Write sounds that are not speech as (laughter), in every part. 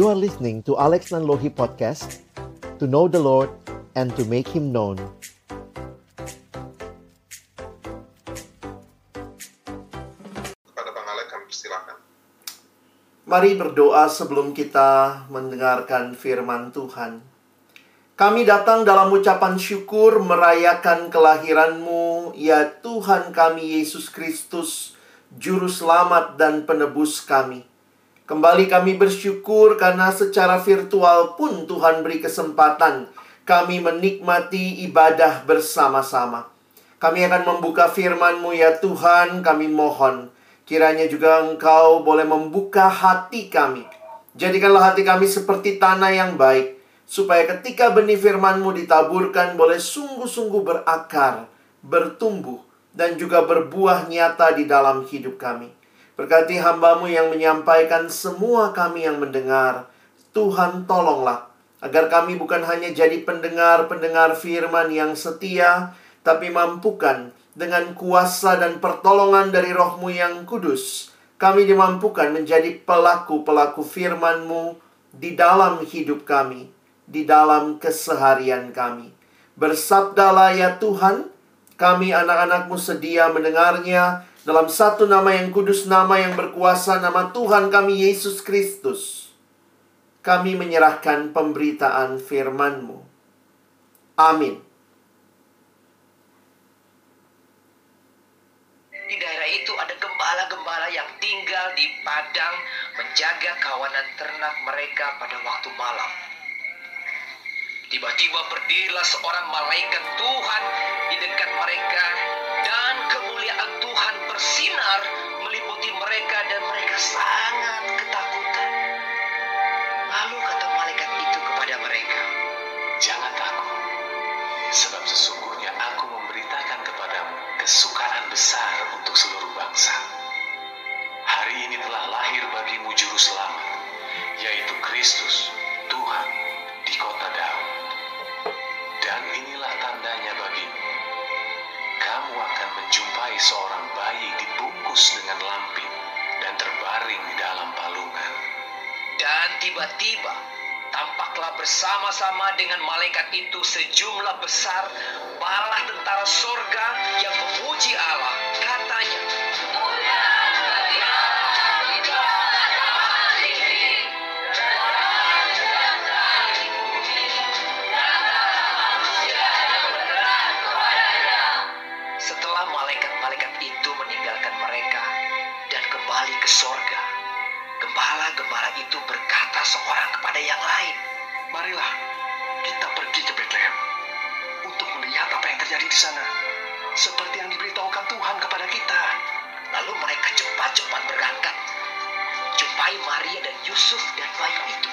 You are listening to Alex Nanlohi Podcast To know the Lord and to make Him known Kepada Bang Alek kami persilakan. Mari berdoa sebelum kita mendengarkan firman Tuhan. Kami datang dalam ucapan syukur merayakan kelahiranmu, ya Tuhan kami Yesus Kristus, Juru Selamat dan Penebus kami. Kembali kami bersyukur karena secara virtual pun Tuhan beri kesempatan kami menikmati ibadah bersama-sama. Kami akan membuka firman-Mu ya Tuhan, kami mohon. Kiranya juga Engkau boleh membuka hati kami. Jadikanlah hati kami seperti tanah yang baik. Supaya ketika benih firman-Mu ditaburkan boleh sungguh-sungguh berakar, bertumbuh, dan juga berbuah nyata di dalam hidup kami. Berkati hambamu yang menyampaikan semua kami yang mendengar. Tuhan tolonglah agar kami bukan hanya jadi pendengar-pendengar firman yang setia, tapi mampukan dengan kuasa dan pertolongan dari rohmu yang kudus, kami dimampukan menjadi pelaku-pelaku firman-Mu di dalam hidup kami, di dalam keseharian kami. Bersabdalah ya Tuhan, kami anak-anakmu sedia mendengarnya dalam satu nama yang kudus, nama yang berkuasa, nama Tuhan kami Yesus Kristus. Kami menyerahkan pemberitaan firman-Mu. Amin. Di daerah itu ada gembala-gembala yang tinggal di padang menjaga kawanan ternak mereka pada waktu malam. Tiba-tiba berdirilah seorang malaikat Tuhan di dekat mereka Tuhan bersinar meliputi mereka dan mereka sangat ketakutan. Lalu kata malaikat itu kepada mereka, Jangan takut, sebab sesungguhnya aku memberitakan kepadamu kesukaran besar untuk seluruh bangsa. Hari ini telah lahir bagimu juru selamat, yaitu Kristus, Tuhan, di kota Daud. Menjumpai seorang bayi dibungkus dengan lampin dan terbaring di dalam palungan. Dan tiba-tiba tampaklah bersama-sama dengan malaikat itu sejumlah besar bala tentara sorga yang memuji Allah. Katanya, Yusuf dan bayi itu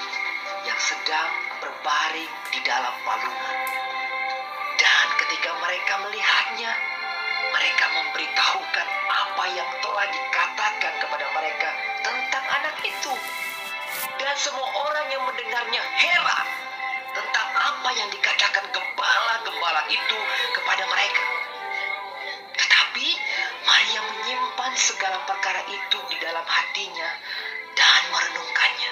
yang sedang berbaring di dalam palungan. Dan ketika mereka melihatnya, mereka memberitahukan apa yang telah dikatakan kepada mereka tentang anak itu. Dan semua orang yang mendengarnya heran tentang apa yang dikatakan gembala-gembala itu kepada mereka. Tetapi Maria menyimpan segala perkara itu di dalam hatinya dan merenungkannya.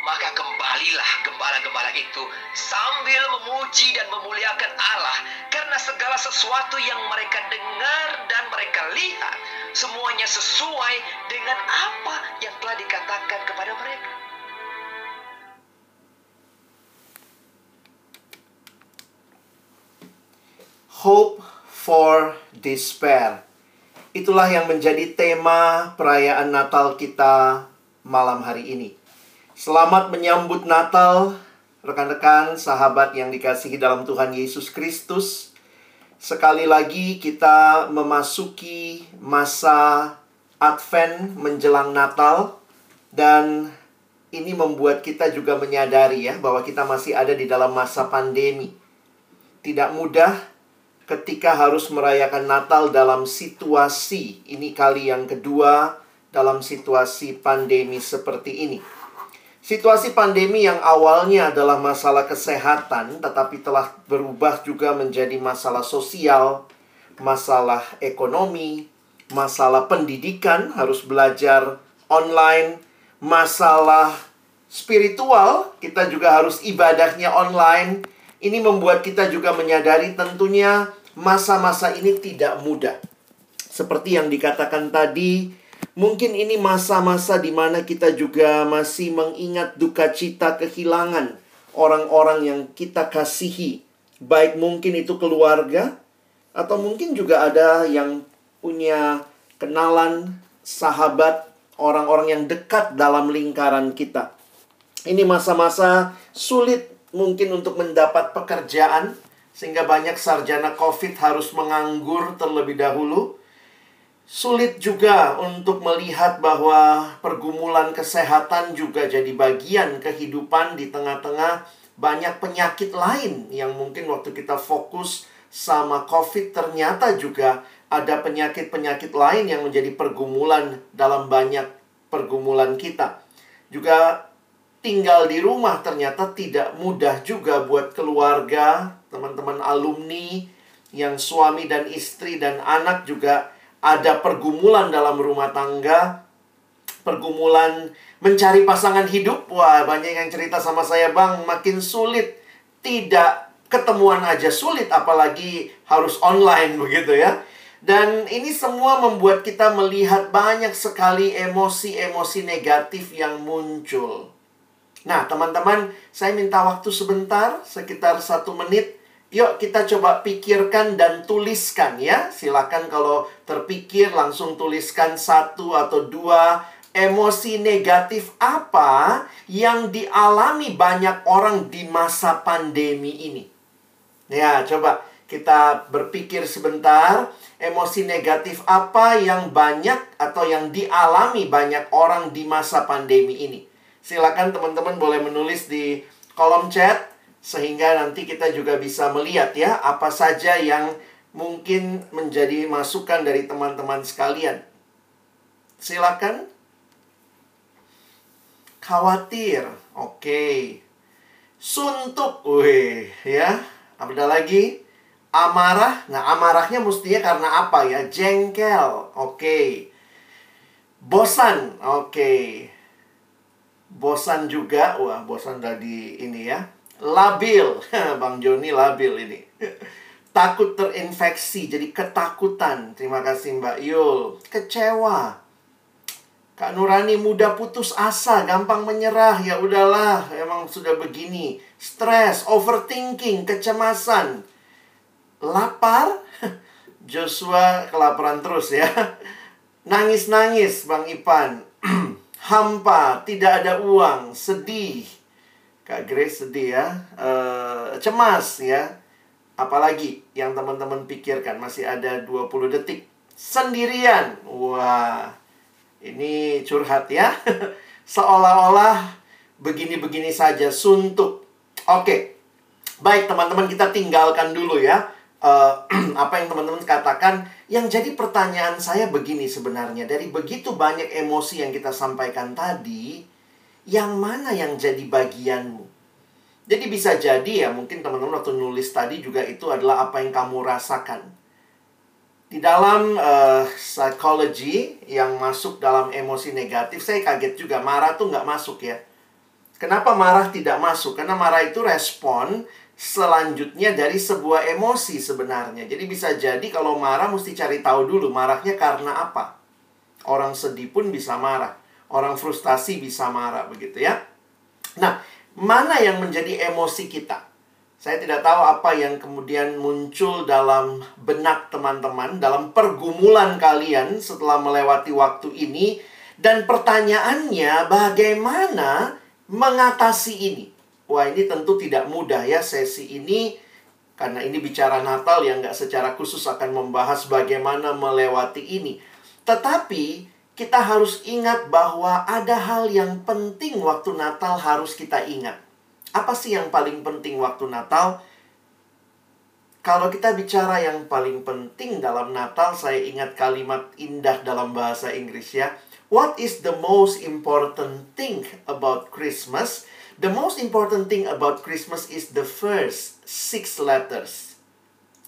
Maka kembalilah gembala-gembala itu sambil memuji dan memuliakan Allah karena segala sesuatu yang mereka dengar dan mereka lihat semuanya sesuai dengan apa yang telah dikatakan kepada mereka. Hope for Despair. Itulah yang menjadi tema perayaan Natal kita malam hari ini. Selamat menyambut Natal, rekan-rekan, sahabat yang dikasihi dalam Tuhan Yesus Kristus. Sekali lagi kita memasuki masa Advent menjelang Natal dan ini membuat kita juga menyadari ya bahwa kita masih ada di dalam masa pandemi. Tidak mudah ketika harus merayakan Natal dalam situasi ini kali yang kedua dalam situasi pandemi seperti ini. Situasi pandemi yang awalnya adalah masalah kesehatan, tetapi telah berubah juga menjadi masalah sosial, masalah ekonomi, masalah pendidikan, harus belajar online, masalah spiritual, kita juga harus ibadahnya online. Ini membuat kita juga menyadari tentunya masa-masa ini tidak mudah. Seperti yang dikatakan tadi, mungkin ini masa-masa di mana kita juga masih mengingat duka cita kehilangan orang-orang yang kita kasihi. Baik mungkin itu keluarga, atau mungkin juga ada yang punya kenalan, sahabat, orang-orang yang dekat dalam lingkaran kita. Ini masa-masa sulit mungkin untuk mendapat pekerjaan, sehingga banyak sarjana COVID harus menganggur terlebih dahulu. Sulit juga untuk melihat bahwa pergumulan kesehatan juga jadi bagian kehidupan di tengah-tengah banyak penyakit lain yang mungkin waktu kita fokus sama COVID ternyata juga ada penyakit-penyakit lain yang menjadi pergumulan dalam banyak pergumulan kita. Juga tinggal di rumah ternyata tidak mudah juga buat keluarga, teman-teman alumni yang suami dan istri dan anak juga ada pergumulan dalam rumah tangga, pergumulan mencari pasangan hidup. Wah, banyak yang cerita sama saya, "Bang, makin sulit. Tidak ketemuan aja sulit apalagi harus online (laughs) begitu ya." Dan ini semua membuat kita melihat banyak sekali emosi-emosi negatif yang muncul. Nah, teman-teman, saya minta waktu sebentar, sekitar satu menit. Yuk kita coba pikirkan dan tuliskan ya. Silakan kalau terpikir langsung tuliskan satu atau dua emosi negatif apa yang dialami banyak orang di masa pandemi ini. Ya, coba kita berpikir sebentar emosi negatif apa yang banyak atau yang dialami banyak orang di masa pandemi ini. Silakan teman-teman boleh menulis di kolom chat sehingga nanti kita juga bisa melihat ya apa saja yang mungkin menjadi masukan dari teman-teman sekalian. Silakan. Khawatir. Oke. Suntuk. Wih, ya. Ada lagi? Amarah, nah amarahnya mestinya karena apa ya? Jengkel, oke. Okay. Bosan, oke. Okay. Bosan juga, wah bosan dari ini ya. Labil, (laughs) Bang Joni labil ini. (laughs) Takut terinfeksi, jadi ketakutan. Terima kasih Mbak Yul. Kecewa. Kak Nurani mudah putus asa, gampang menyerah. Ya udahlah, emang sudah begini. Stres, overthinking, kecemasan lapar. (laughs) Joshua kelaparan terus ya. Nangis-nangis Bang Ipan. (clears throat) Hampa, tidak ada uang, sedih. Kak Grace sedih ya. E, cemas ya. Apalagi yang teman-teman pikirkan masih ada 20 detik. Sendirian. Wah. Ini curhat ya. (laughs) Seolah-olah begini-begini saja suntuk. Oke. Baik teman-teman kita tinggalkan dulu ya uh, (clears throat) apa yang teman-teman katakan yang jadi pertanyaan saya begini sebenarnya dari begitu banyak emosi yang kita sampaikan tadi yang mana yang jadi bagianmu jadi bisa jadi ya mungkin teman-teman waktu nulis tadi juga itu adalah apa yang kamu rasakan di dalam uh, psychology yang masuk dalam emosi negatif saya kaget juga marah tuh nggak masuk ya kenapa marah tidak masuk karena marah itu respon selanjutnya dari sebuah emosi sebenarnya. Jadi bisa jadi kalau marah mesti cari tahu dulu marahnya karena apa. Orang sedih pun bisa marah. Orang frustasi bisa marah begitu ya. Nah, mana yang menjadi emosi kita? Saya tidak tahu apa yang kemudian muncul dalam benak teman-teman, dalam pergumulan kalian setelah melewati waktu ini. Dan pertanyaannya, bagaimana mengatasi ini? Wah ini tentu tidak mudah ya sesi ini karena ini bicara Natal yang nggak secara khusus akan membahas bagaimana melewati ini. Tetapi kita harus ingat bahwa ada hal yang penting waktu Natal harus kita ingat. Apa sih yang paling penting waktu Natal? Kalau kita bicara yang paling penting dalam Natal, saya ingat kalimat indah dalam bahasa Inggris ya. What is the most important thing about Christmas? The most important thing about Christmas is the first six letters.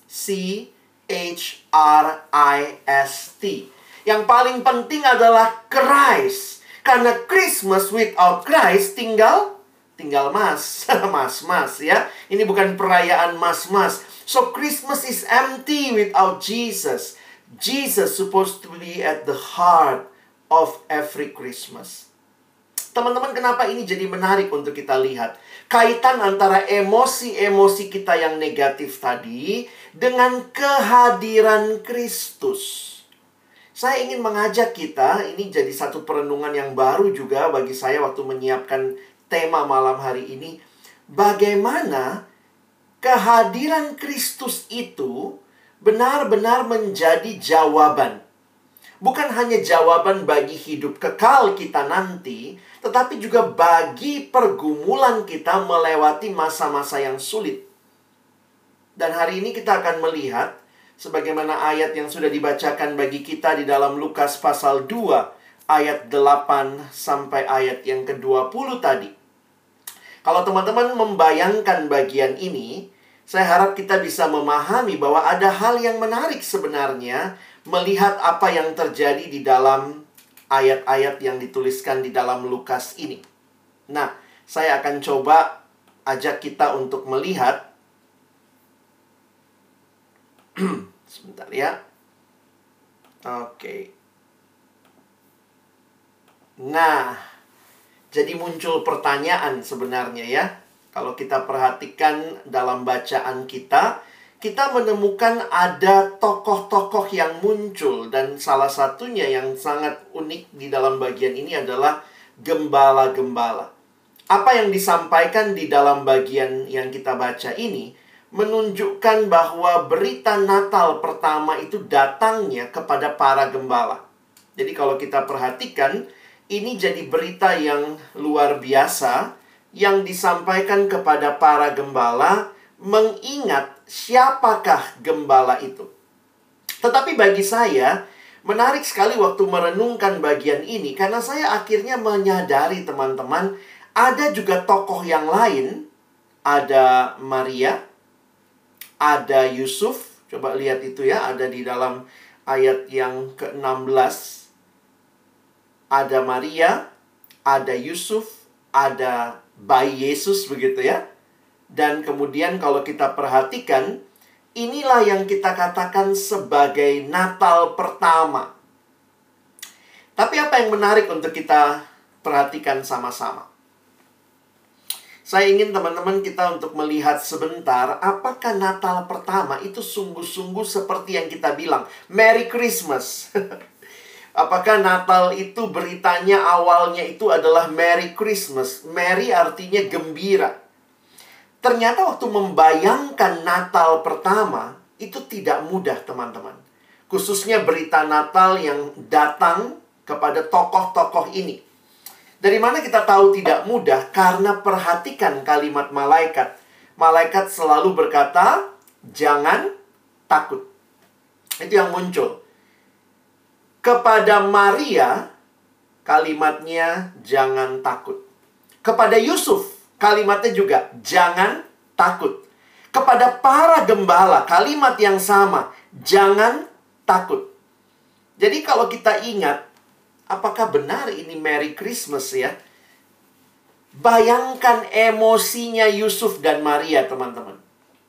C H R I S T. Yang paling penting adalah Christ. Karena Christmas without Christ tinggal tinggal mas, (laughs) mas-mas ya. Ini bukan perayaan mas-mas. So Christmas is empty without Jesus. Jesus supposed to be at the heart of every Christmas. Teman-teman, kenapa ini jadi menarik untuk kita lihat? Kaitan antara emosi-emosi kita yang negatif tadi dengan kehadiran Kristus. Saya ingin mengajak kita, ini jadi satu perenungan yang baru juga bagi saya waktu menyiapkan tema malam hari ini. Bagaimana kehadiran Kristus itu benar-benar menjadi jawaban bukan hanya jawaban bagi hidup kekal kita nanti, tetapi juga bagi pergumulan kita melewati masa-masa yang sulit. Dan hari ini kita akan melihat sebagaimana ayat yang sudah dibacakan bagi kita di dalam Lukas pasal 2 ayat 8 sampai ayat yang ke-20 tadi. Kalau teman-teman membayangkan bagian ini, saya harap kita bisa memahami bahwa ada hal yang menarik sebenarnya melihat apa yang terjadi di dalam ayat-ayat yang dituliskan di dalam Lukas ini. Nah, saya akan coba ajak kita untuk melihat (clears throat) sebentar ya. Oke. Nah, jadi muncul pertanyaan sebenarnya ya. Kalau kita perhatikan dalam bacaan kita, kita menemukan ada tokoh-tokoh yang muncul dan salah satunya yang sangat unik di dalam bagian ini adalah gembala-gembala. Apa yang disampaikan di dalam bagian yang kita baca ini menunjukkan bahwa berita Natal pertama itu datangnya kepada para gembala. Jadi kalau kita perhatikan ini jadi berita yang luar biasa yang disampaikan kepada para gembala mengingat siapakah gembala itu. Tetapi bagi saya, menarik sekali waktu merenungkan bagian ini karena saya akhirnya menyadari teman-teman ada juga tokoh yang lain, ada Maria, ada Yusuf, coba lihat itu ya, ada di dalam ayat yang ke-16. Ada Maria, ada Yusuf, ada bayi Yesus begitu ya. Dan kemudian kalau kita perhatikan, inilah yang kita katakan sebagai Natal pertama. Tapi apa yang menarik untuk kita perhatikan sama-sama? Saya ingin teman-teman kita untuk melihat sebentar apakah Natal pertama itu sungguh-sungguh seperti yang kita bilang, Merry Christmas. (laughs) apakah Natal itu beritanya awalnya itu adalah Merry Christmas? Merry artinya gembira. Ternyata waktu membayangkan Natal pertama itu tidak mudah, teman-teman. Khususnya berita Natal yang datang kepada tokoh-tokoh ini. Dari mana kita tahu tidak mudah? Karena perhatikan kalimat malaikat. Malaikat selalu berkata, "Jangan takut." Itu yang muncul. Kepada Maria, kalimatnya "jangan takut." Kepada Yusuf, Kalimatnya juga, jangan takut. Kepada para gembala, kalimat yang sama, jangan takut. Jadi kalau kita ingat, apakah benar ini Merry Christmas ya? Bayangkan emosinya Yusuf dan Maria, teman-teman.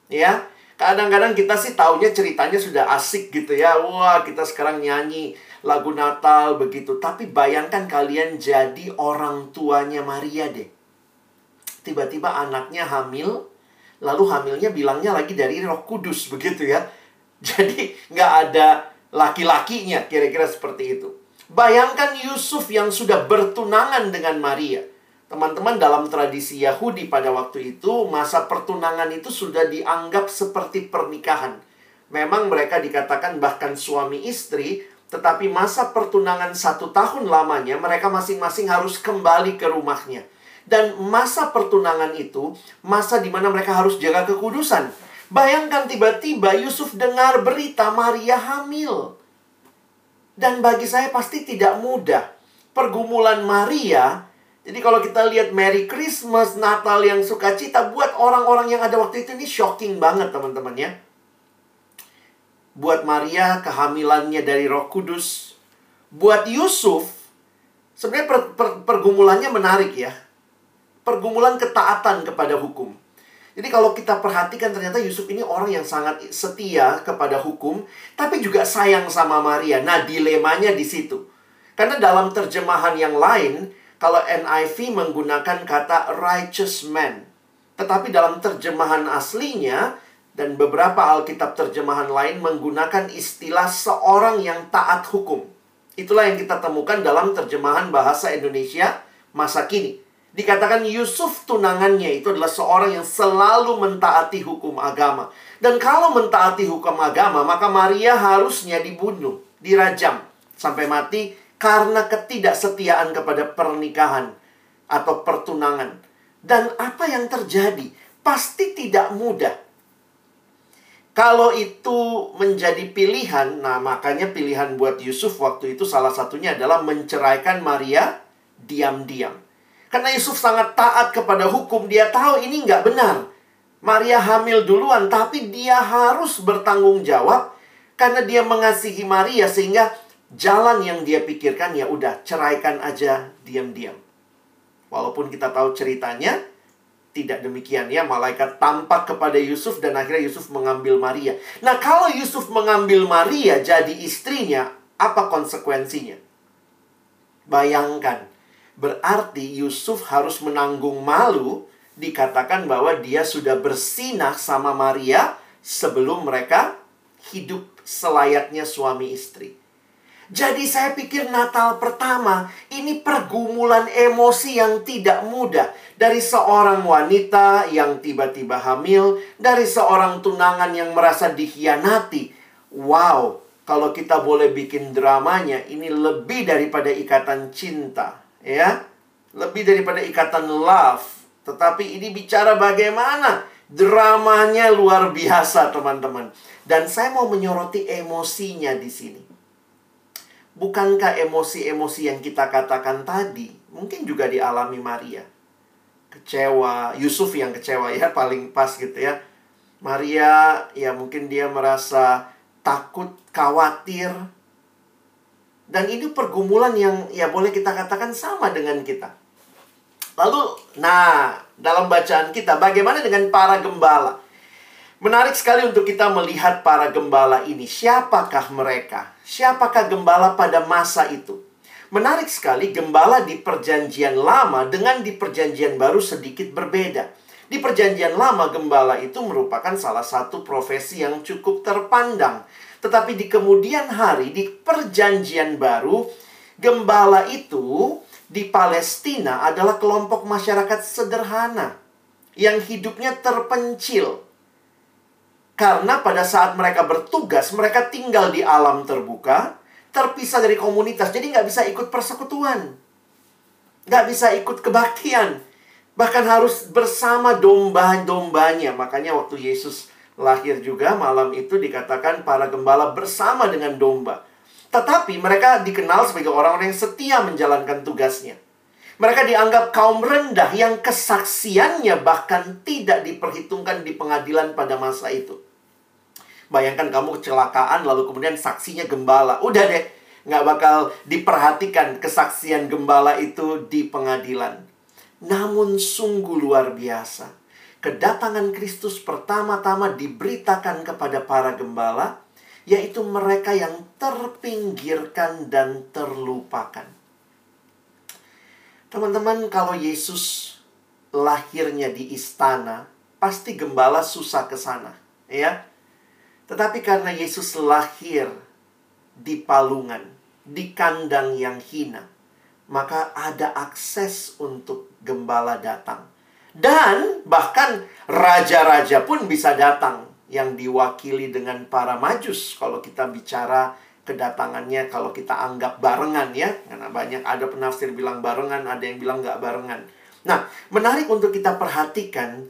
Ya, kadang-kadang kita sih taunya ceritanya sudah asik gitu ya. Wah, kita sekarang nyanyi lagu Natal begitu. Tapi bayangkan kalian jadi orang tuanya Maria deh tiba-tiba anaknya hamil, lalu hamilnya bilangnya lagi dari roh kudus, begitu ya. (laughs) Jadi nggak ada laki-lakinya, kira-kira seperti itu. Bayangkan Yusuf yang sudah bertunangan dengan Maria. Teman-teman dalam tradisi Yahudi pada waktu itu, masa pertunangan itu sudah dianggap seperti pernikahan. Memang mereka dikatakan bahkan suami istri, tetapi masa pertunangan satu tahun lamanya, mereka masing-masing harus kembali ke rumahnya. Dan masa pertunangan itu, masa di mana mereka harus jaga kekudusan. Bayangkan tiba-tiba Yusuf dengar berita Maria hamil. Dan bagi saya pasti tidak mudah. Pergumulan Maria, jadi kalau kita lihat Merry Christmas, Natal yang sukacita, buat orang-orang yang ada waktu itu ini shocking banget teman-teman ya. Buat Maria kehamilannya dari roh kudus. Buat Yusuf, Sebenarnya per, per, pergumulannya menarik ya. Pergumulan ketaatan kepada hukum. Jadi kalau kita perhatikan ternyata Yusuf ini orang yang sangat setia kepada hukum, tapi juga sayang sama Maria. Nah, dilemanya di situ. Karena dalam terjemahan yang lain, kalau NIV menggunakan kata righteous man. Tetapi dalam terjemahan aslinya dan beberapa Alkitab terjemahan lain menggunakan istilah seorang yang taat hukum. Itulah yang kita temukan dalam terjemahan bahasa Indonesia masa kini. Dikatakan Yusuf tunangannya itu adalah seorang yang selalu mentaati hukum agama. Dan kalau mentaati hukum agama, maka Maria harusnya dibunuh, dirajam sampai mati karena ketidaksetiaan kepada pernikahan atau pertunangan. Dan apa yang terjadi? Pasti tidak mudah. Kalau itu menjadi pilihan, nah makanya pilihan buat Yusuf waktu itu salah satunya adalah menceraikan Maria diam-diam. Karena Yusuf sangat taat kepada hukum, dia tahu ini nggak benar. Maria hamil duluan, tapi dia harus bertanggung jawab karena dia mengasihi Maria sehingga jalan yang dia pikirkan ya udah ceraikan aja diam-diam. Walaupun kita tahu ceritanya, tidak demikian ya, malaikat tampak kepada Yusuf dan akhirnya Yusuf mengambil Maria. Nah, kalau Yusuf mengambil Maria jadi istrinya, apa konsekuensinya? Bayangkan, berarti Yusuf harus menanggung malu dikatakan bahwa dia sudah bersinah sama Maria sebelum mereka hidup selayaknya suami istri. Jadi saya pikir Natal pertama ini pergumulan emosi yang tidak mudah dari seorang wanita yang tiba-tiba hamil, dari seorang tunangan yang merasa dikhianati. Wow, kalau kita boleh bikin dramanya ini lebih daripada ikatan cinta, ya. Lebih daripada ikatan love. Tetapi ini bicara bagaimana dramanya luar biasa, teman-teman. Dan saya mau menyoroti emosinya di sini. Bukankah emosi-emosi yang kita katakan tadi mungkin juga dialami Maria? Kecewa, Yusuf yang kecewa ya paling pas gitu ya. Maria ya mungkin dia merasa takut, khawatir. Dan ini pergumulan yang ya boleh kita katakan sama dengan kita. Lalu, nah, dalam bacaan kita bagaimana dengan para gembala? Menarik sekali untuk kita melihat para gembala ini. Siapakah mereka? Siapakah gembala pada masa itu? Menarik sekali, gembala di Perjanjian Lama dengan di Perjanjian Baru sedikit berbeda. Di Perjanjian Lama, gembala itu merupakan salah satu profesi yang cukup terpandang. Tetapi di kemudian hari, di Perjanjian Baru, gembala itu di Palestina adalah kelompok masyarakat sederhana yang hidupnya terpencil karena pada saat mereka bertugas, mereka tinggal di alam terbuka, terpisah dari komunitas, jadi nggak bisa ikut persekutuan. Nggak bisa ikut kebaktian. Bahkan harus bersama domba-dombanya. Makanya waktu Yesus lahir juga malam itu dikatakan para gembala bersama dengan domba. Tetapi mereka dikenal sebagai orang-orang yang setia menjalankan tugasnya. Mereka dianggap kaum rendah yang kesaksiannya bahkan tidak diperhitungkan di pengadilan pada masa itu. Bayangkan kamu kecelakaan lalu kemudian saksinya gembala. Udah deh, nggak bakal diperhatikan kesaksian gembala itu di pengadilan. Namun sungguh luar biasa. Kedatangan Kristus pertama-tama diberitakan kepada para gembala, yaitu mereka yang terpinggirkan dan terlupakan. Teman-teman, kalau Yesus lahirnya di istana, pasti gembala susah ke sana, ya. Tetapi karena Yesus lahir di palungan, di kandang yang hina, maka ada akses untuk gembala datang. Dan bahkan raja-raja pun bisa datang yang diwakili dengan para majus kalau kita bicara kedatangannya kalau kita anggap barengan ya. Karena banyak ada penafsir bilang barengan ada yang bilang nggak barengan. Nah menarik untuk kita perhatikan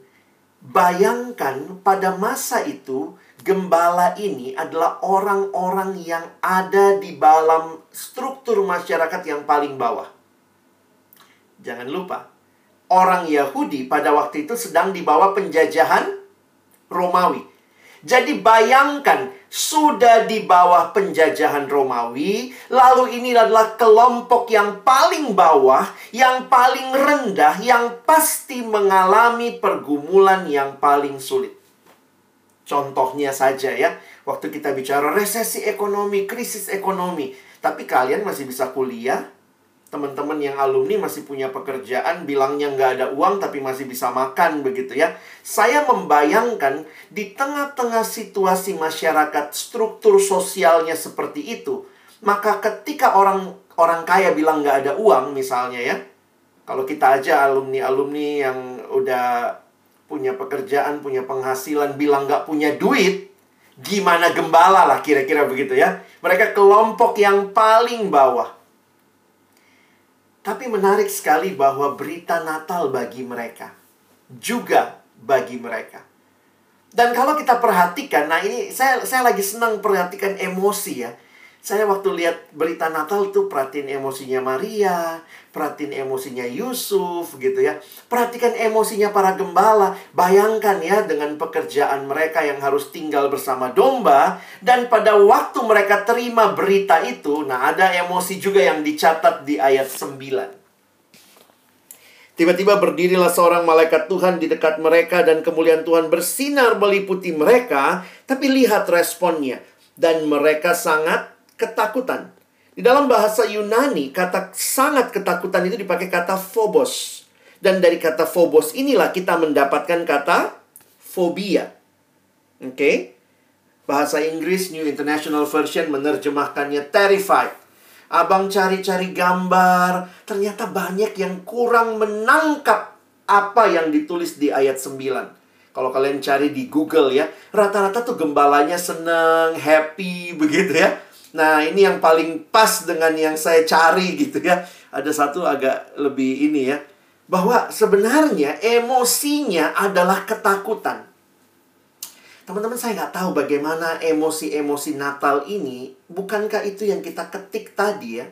bayangkan pada masa itu gembala ini adalah orang-orang yang ada di dalam struktur masyarakat yang paling bawah. Jangan lupa orang Yahudi pada waktu itu sedang di bawah penjajahan Romawi jadi bayangkan sudah di bawah penjajahan Romawi, lalu ini adalah kelompok yang paling bawah, yang paling rendah, yang pasti mengalami pergumulan yang paling sulit. Contohnya saja ya, waktu kita bicara resesi ekonomi, krisis ekonomi, tapi kalian masih bisa kuliah, teman-teman yang alumni masih punya pekerjaan, bilangnya nggak ada uang tapi masih bisa makan begitu ya. Saya membayangkan di tengah-tengah situasi masyarakat struktur sosialnya seperti itu, maka ketika orang orang kaya bilang nggak ada uang misalnya ya, kalau kita aja alumni-alumni yang udah punya pekerjaan, punya penghasilan, bilang nggak punya duit, gimana gembala lah kira-kira begitu ya. Mereka kelompok yang paling bawah. Tapi menarik sekali bahwa berita Natal bagi mereka juga bagi mereka. Dan kalau kita perhatikan, nah ini saya saya lagi senang perhatikan emosi ya. Saya waktu lihat berita Natal itu perhatiin emosinya Maria, perhatiin emosinya Yusuf gitu ya. Perhatikan emosinya para gembala. Bayangkan ya dengan pekerjaan mereka yang harus tinggal bersama domba dan pada waktu mereka terima berita itu, nah ada emosi juga yang dicatat di ayat 9. Tiba-tiba berdirilah seorang malaikat Tuhan di dekat mereka dan kemuliaan Tuhan bersinar meliputi mereka, tapi lihat responnya dan mereka sangat ketakutan. Di dalam bahasa Yunani, kata sangat ketakutan itu dipakai kata phobos. Dan dari kata phobos inilah kita mendapatkan kata fobia. Oke? Okay? Bahasa Inggris New International Version menerjemahkannya terrified. Abang cari-cari gambar, ternyata banyak yang kurang menangkap apa yang ditulis di ayat 9. Kalau kalian cari di Google ya, rata-rata tuh gembalanya seneng, happy begitu ya. Nah, ini yang paling pas dengan yang saya cari gitu ya. Ada satu agak lebih ini ya. Bahwa sebenarnya emosinya adalah ketakutan. Teman-teman saya nggak tahu bagaimana emosi-emosi Natal ini. Bukankah itu yang kita ketik tadi ya?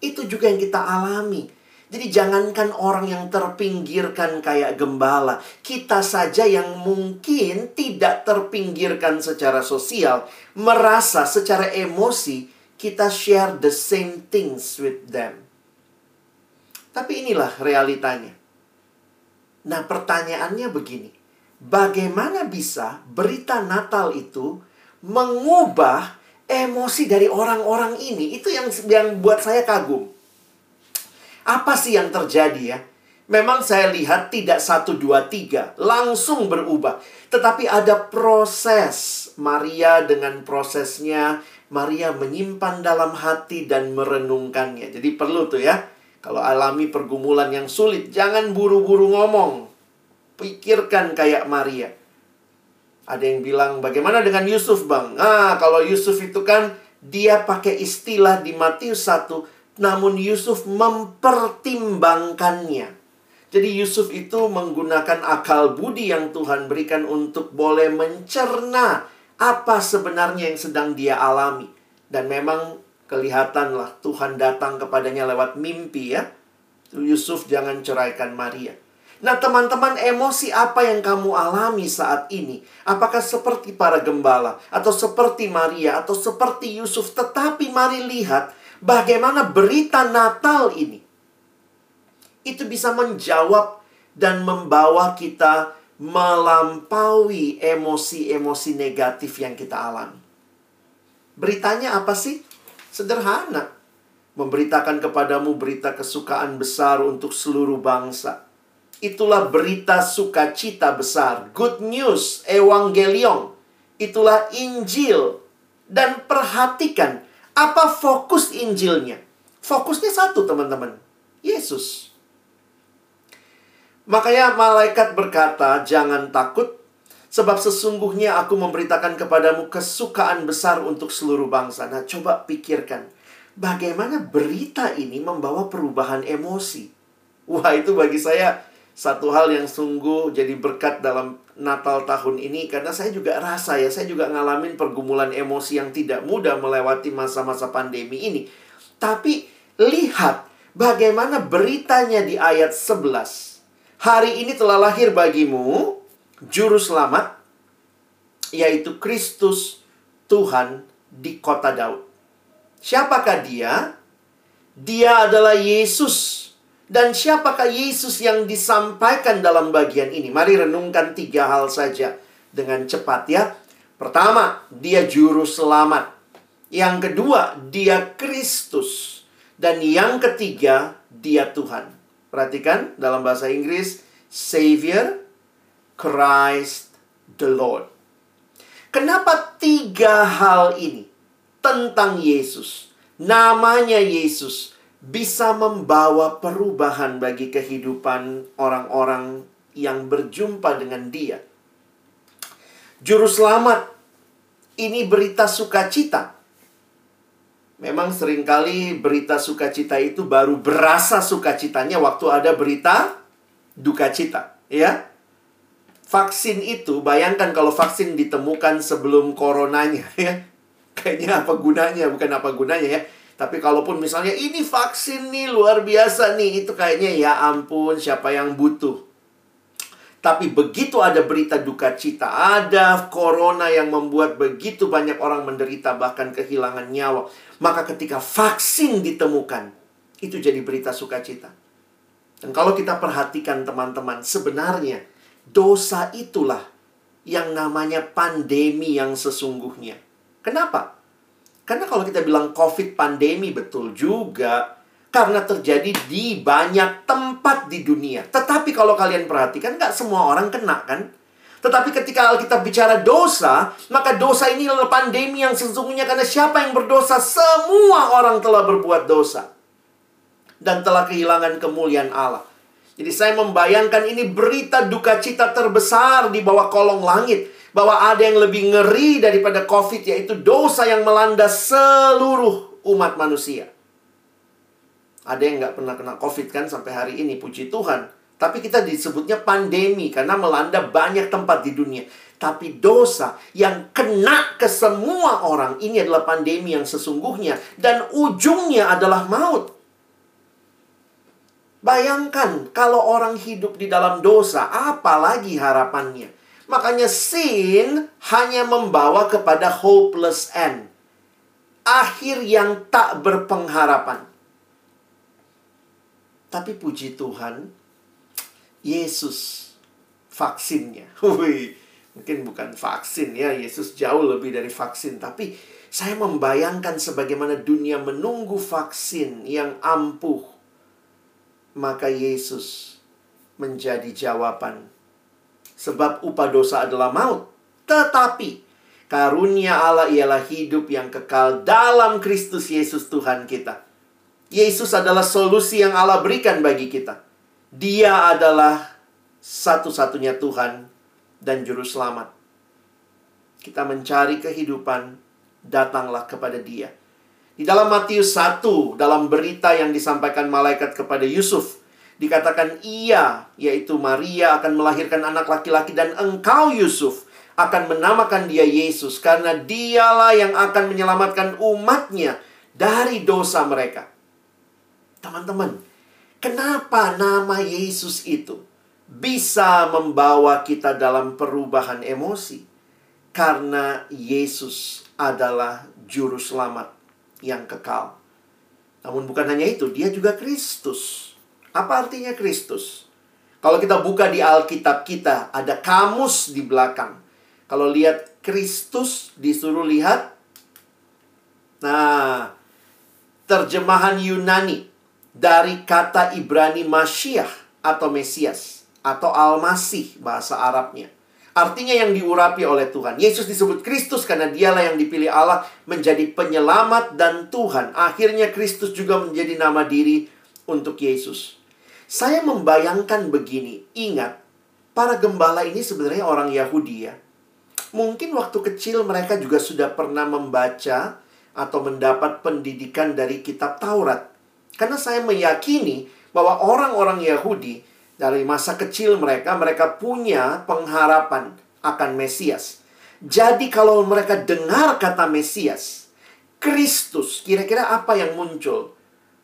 Itu juga yang kita alami. Jadi jangankan orang yang terpinggirkan kayak gembala, kita saja yang mungkin tidak terpinggirkan secara sosial, merasa secara emosi kita share the same things with them. Tapi inilah realitanya. Nah, pertanyaannya begini. Bagaimana bisa berita Natal itu mengubah emosi dari orang-orang ini? Itu yang yang buat saya kagum. Apa sih yang terjadi ya? Memang saya lihat tidak satu, dua, tiga. Langsung berubah. Tetapi ada proses. Maria dengan prosesnya. Maria menyimpan dalam hati dan merenungkannya. Jadi perlu tuh ya. Kalau alami pergumulan yang sulit, jangan buru-buru ngomong. Pikirkan kayak Maria. Ada yang bilang, bagaimana dengan Yusuf bang? Ah, kalau Yusuf itu kan dia pakai istilah di Matius 1, namun Yusuf mempertimbangkannya. Jadi Yusuf itu menggunakan akal budi yang Tuhan berikan untuk boleh mencerna apa sebenarnya yang sedang dia alami. Dan memang kelihatanlah Tuhan datang kepadanya lewat mimpi ya. Yusuf jangan ceraikan Maria. Nah teman-teman emosi apa yang kamu alami saat ini? Apakah seperti para gembala? Atau seperti Maria? Atau seperti Yusuf? Tetapi mari lihat bagaimana berita Natal ini itu bisa menjawab dan membawa kita melampaui emosi-emosi negatif yang kita alami. Beritanya apa sih? Sederhana. Memberitakan kepadamu berita kesukaan besar untuk seluruh bangsa. Itulah berita sukacita besar. Good news, evangelion. Itulah Injil. Dan perhatikan, apa fokus Injilnya? Fokusnya satu, teman-teman. Yesus. Makanya malaikat berkata, "Jangan takut, sebab sesungguhnya aku memberitakan kepadamu kesukaan besar untuk seluruh bangsa." Nah, coba pikirkan, bagaimana berita ini membawa perubahan emosi. Wah, itu bagi saya satu hal yang sungguh jadi berkat dalam Natal tahun ini karena saya juga rasa ya, saya juga ngalamin pergumulan emosi yang tidak mudah melewati masa-masa pandemi ini. Tapi lihat bagaimana beritanya di ayat 11. Hari ini telah lahir bagimu juru selamat yaitu Kristus Tuhan di kota Daud. Siapakah dia? Dia adalah Yesus. Dan siapakah Yesus yang disampaikan dalam bagian ini? Mari renungkan tiga hal saja dengan cepat ya. Pertama, dia juru selamat. Yang kedua, dia Kristus. Dan yang ketiga, dia Tuhan. Perhatikan dalam bahasa Inggris, Savior, Christ, the Lord. Kenapa tiga hal ini tentang Yesus? Namanya Yesus bisa membawa perubahan bagi kehidupan orang-orang yang berjumpa dengan Dia. Juru selamat ini berita sukacita. Memang sering kali berita sukacita itu baru berasa sukacitanya waktu ada berita duka cita, ya vaksin itu, bayangkan kalau vaksin ditemukan sebelum coronanya ya. Kayaknya apa gunanya, bukan apa gunanya ya. Tapi kalaupun misalnya ini vaksin nih luar biasa nih, itu kayaknya ya ampun siapa yang butuh. Tapi begitu ada berita duka cita, ada corona yang membuat begitu banyak orang menderita bahkan kehilangan nyawa. Maka ketika vaksin ditemukan, itu jadi berita sukacita. Dan kalau kita perhatikan teman-teman, sebenarnya Dosa itulah yang namanya pandemi yang sesungguhnya. Kenapa? Karena kalau kita bilang COVID pandemi betul juga karena terjadi di banyak tempat di dunia. Tetapi kalau kalian perhatikan nggak semua orang kena kan? Tetapi ketika Alkitab bicara dosa, maka dosa ini adalah pandemi yang sesungguhnya karena siapa yang berdosa? Semua orang telah berbuat dosa. Dan telah kehilangan kemuliaan Allah. Jadi saya membayangkan ini berita duka cita terbesar di bawah kolong langit. Bahwa ada yang lebih ngeri daripada COVID yaitu dosa yang melanda seluruh umat manusia. Ada yang nggak pernah kena COVID kan sampai hari ini, puji Tuhan. Tapi kita disebutnya pandemi karena melanda banyak tempat di dunia. Tapi dosa yang kena ke semua orang ini adalah pandemi yang sesungguhnya. Dan ujungnya adalah maut. Bayangkan kalau orang hidup di dalam dosa, apalagi harapannya. Makanya sin hanya membawa kepada hopeless end. Akhir yang tak berpengharapan. Tapi puji Tuhan, Yesus vaksinnya. (laughs) Wih, mungkin bukan vaksin ya, Yesus jauh lebih dari vaksin. Tapi saya membayangkan sebagaimana dunia menunggu vaksin yang ampuh maka Yesus menjadi jawaban. Sebab upah dosa adalah maut. Tetapi karunia Allah ialah hidup yang kekal dalam Kristus Yesus Tuhan kita. Yesus adalah solusi yang Allah berikan bagi kita. Dia adalah satu-satunya Tuhan dan Juru Selamat. Kita mencari kehidupan, datanglah kepada Dia. Di dalam Matius 1, dalam berita yang disampaikan malaikat kepada Yusuf, dikatakan ia, yaitu Maria akan melahirkan anak laki-laki dan engkau Yusuf akan menamakan dia Yesus karena dialah yang akan menyelamatkan umatnya dari dosa mereka. Teman-teman, kenapa nama Yesus itu bisa membawa kita dalam perubahan emosi? Karena Yesus adalah juru selamat yang kekal. Namun bukan hanya itu, dia juga Kristus. Apa artinya Kristus? Kalau kita buka di Alkitab kita, ada kamus di belakang. Kalau lihat Kristus, disuruh lihat. Nah, terjemahan Yunani dari kata Ibrani Masyiah atau Mesias atau Al-Masih bahasa Arabnya. Artinya yang diurapi oleh Tuhan. Yesus disebut Kristus karena dialah yang dipilih Allah menjadi penyelamat dan Tuhan. Akhirnya Kristus juga menjadi nama diri untuk Yesus. Saya membayangkan begini, ingat, para gembala ini sebenarnya orang Yahudi ya. Mungkin waktu kecil mereka juga sudah pernah membaca atau mendapat pendidikan dari kitab Taurat. Karena saya meyakini bahwa orang-orang Yahudi dari masa kecil mereka, mereka punya pengharapan akan Mesias. Jadi kalau mereka dengar kata Mesias, Kristus, kira-kira apa yang muncul?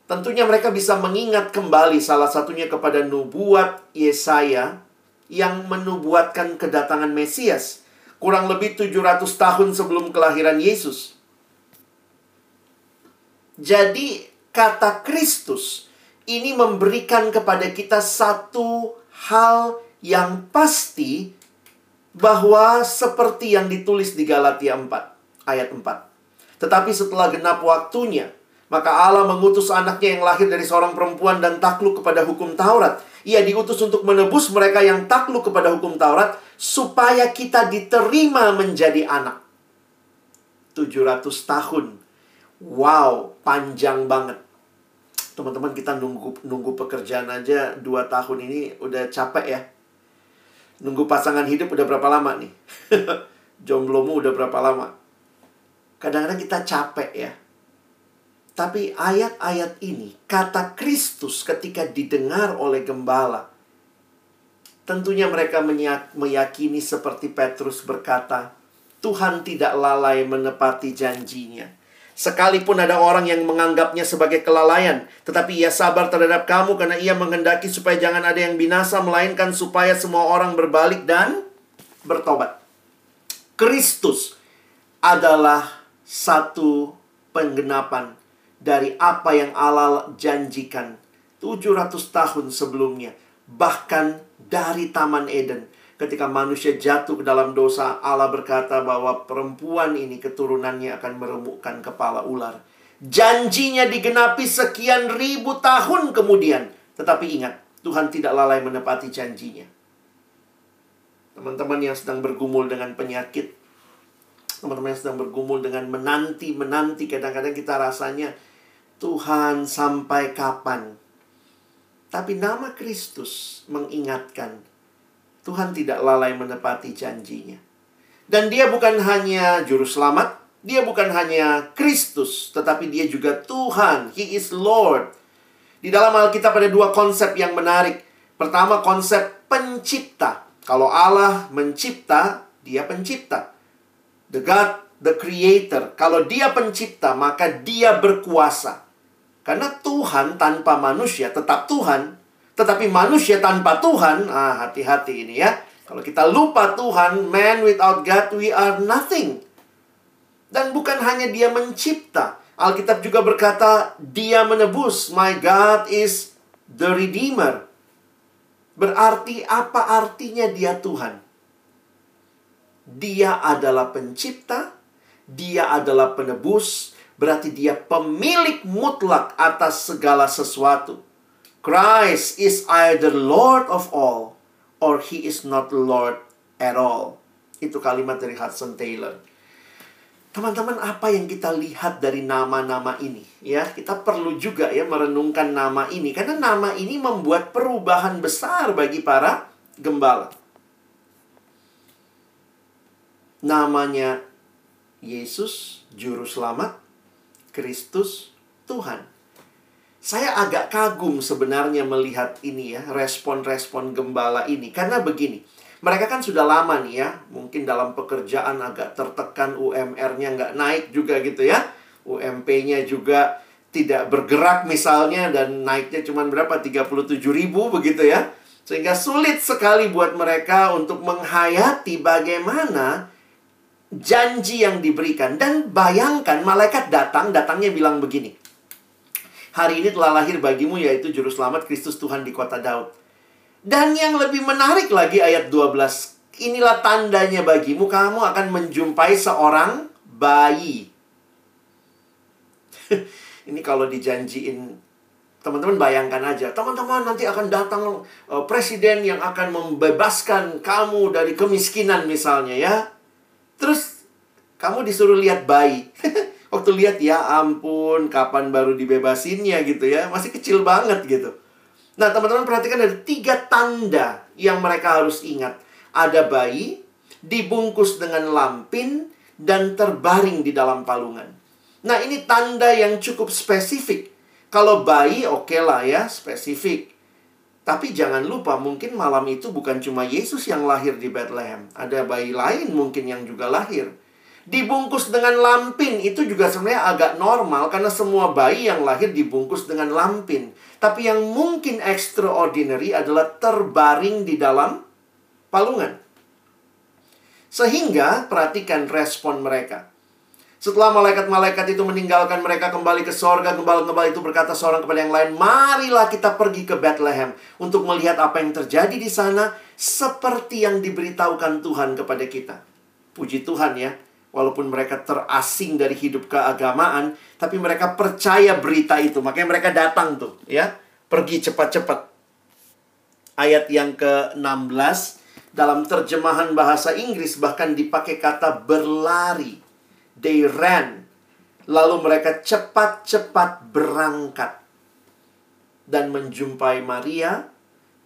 Tentunya mereka bisa mengingat kembali salah satunya kepada nubuat Yesaya yang menubuatkan kedatangan Mesias. kurang lebih 700 tahun sebelum kelahiran Yesus. Jadi kata Kristus ini memberikan kepada kita satu hal yang pasti bahwa seperti yang ditulis di Galatia 4 ayat 4. Tetapi setelah genap waktunya, maka Allah mengutus anaknya yang lahir dari seorang perempuan dan takluk kepada hukum Taurat. Ia diutus untuk menebus mereka yang takluk kepada hukum Taurat supaya kita diterima menjadi anak. 700 tahun. Wow, panjang banget. Teman-teman kita nunggu nunggu pekerjaan aja 2 tahun ini udah capek ya. Nunggu pasangan hidup udah berapa lama nih? (laughs) Jomblomu udah berapa lama? Kadang-kadang kita capek ya. Tapi ayat-ayat ini, kata Kristus ketika didengar oleh gembala, tentunya mereka meyakini seperti Petrus berkata, Tuhan tidak lalai menepati janjinya. Sekalipun ada orang yang menganggapnya sebagai kelalaian, tetapi ia sabar terhadap kamu karena ia menghendaki supaya jangan ada yang binasa, melainkan supaya semua orang berbalik dan bertobat. Kristus adalah satu penggenapan dari apa yang Allah janjikan 700 tahun sebelumnya. Bahkan dari Taman Eden. Ketika manusia jatuh ke dalam dosa, Allah berkata bahwa perempuan ini keturunannya akan meremukkan kepala ular. Janjinya digenapi sekian ribu tahun kemudian. Tetapi ingat, Tuhan tidak lalai menepati janjinya. Teman-teman yang sedang bergumul dengan penyakit, teman-teman yang sedang bergumul dengan menanti-menanti, kadang-kadang kita rasanya Tuhan sampai kapan? Tapi nama Kristus mengingatkan Tuhan tidak lalai menepati janjinya. Dan dia bukan hanya juru selamat, dia bukan hanya Kristus, tetapi dia juga Tuhan. He is Lord. Di dalam Alkitab ada dua konsep yang menarik. Pertama konsep pencipta. Kalau Allah mencipta, dia pencipta. The God, the creator. Kalau dia pencipta, maka dia berkuasa. Karena Tuhan tanpa manusia tetap Tuhan. Tetapi manusia tanpa Tuhan, ah hati-hati ini ya. Kalau kita lupa Tuhan, man without God, we are nothing. Dan bukan hanya dia mencipta. Alkitab juga berkata, dia menebus. My God is the Redeemer. Berarti apa artinya dia Tuhan? Dia adalah pencipta, dia adalah penebus, berarti dia pemilik mutlak atas segala sesuatu. Christ is either Lord of all or he is not Lord at all. Itu kalimat dari Hudson Taylor. Teman-teman, apa yang kita lihat dari nama-nama ini? Ya, kita perlu juga ya merenungkan nama ini karena nama ini membuat perubahan besar bagi para gembala. Namanya Yesus, juru selamat, Kristus Tuhan. Saya agak kagum sebenarnya melihat ini ya, respon-respon gembala ini. Karena begini, mereka kan sudah lama nih ya, mungkin dalam pekerjaan agak tertekan UMR-nya nggak naik juga gitu ya. UMP-nya juga tidak bergerak misalnya dan naiknya cuma berapa? 37 ribu begitu ya. Sehingga sulit sekali buat mereka untuk menghayati bagaimana janji yang diberikan. Dan bayangkan malaikat datang, datangnya bilang begini. Hari ini telah lahir bagimu yaitu juru selamat Kristus Tuhan di kota Daud. Dan yang lebih menarik lagi ayat 12. Inilah tandanya bagimu, kamu akan menjumpai seorang bayi. (laughs) ini kalau dijanjiin Teman-teman bayangkan aja, teman-teman nanti akan datang uh, presiden yang akan membebaskan kamu dari kemiskinan misalnya ya. Terus kamu disuruh lihat bayi. (laughs) Waktu lihat ya ampun, kapan baru dibebasinnya gitu ya. Masih kecil banget gitu. Nah, teman-teman perhatikan ada tiga tanda yang mereka harus ingat. Ada bayi, dibungkus dengan lampin, dan terbaring di dalam palungan. Nah, ini tanda yang cukup spesifik. Kalau bayi, oke okay lah ya, spesifik. Tapi jangan lupa, mungkin malam itu bukan cuma Yesus yang lahir di Bethlehem. Ada bayi lain mungkin yang juga lahir. Dibungkus dengan lampin itu juga sebenarnya agak normal karena semua bayi yang lahir dibungkus dengan lampin. Tapi yang mungkin extraordinary adalah terbaring di dalam palungan. Sehingga perhatikan respon mereka. Setelah malaikat-malaikat itu meninggalkan mereka kembali ke sorga, kembali-kembali itu berkata seorang kepada yang lain, Marilah kita pergi ke Bethlehem untuk melihat apa yang terjadi di sana seperti yang diberitahukan Tuhan kepada kita. Puji Tuhan ya, walaupun mereka terasing dari hidup keagamaan, tapi mereka percaya berita itu. Makanya mereka datang tuh ya, pergi cepat-cepat. Ayat yang ke-16 dalam terjemahan bahasa Inggris bahkan dipakai kata berlari they ran. Lalu mereka cepat-cepat berangkat dan menjumpai Maria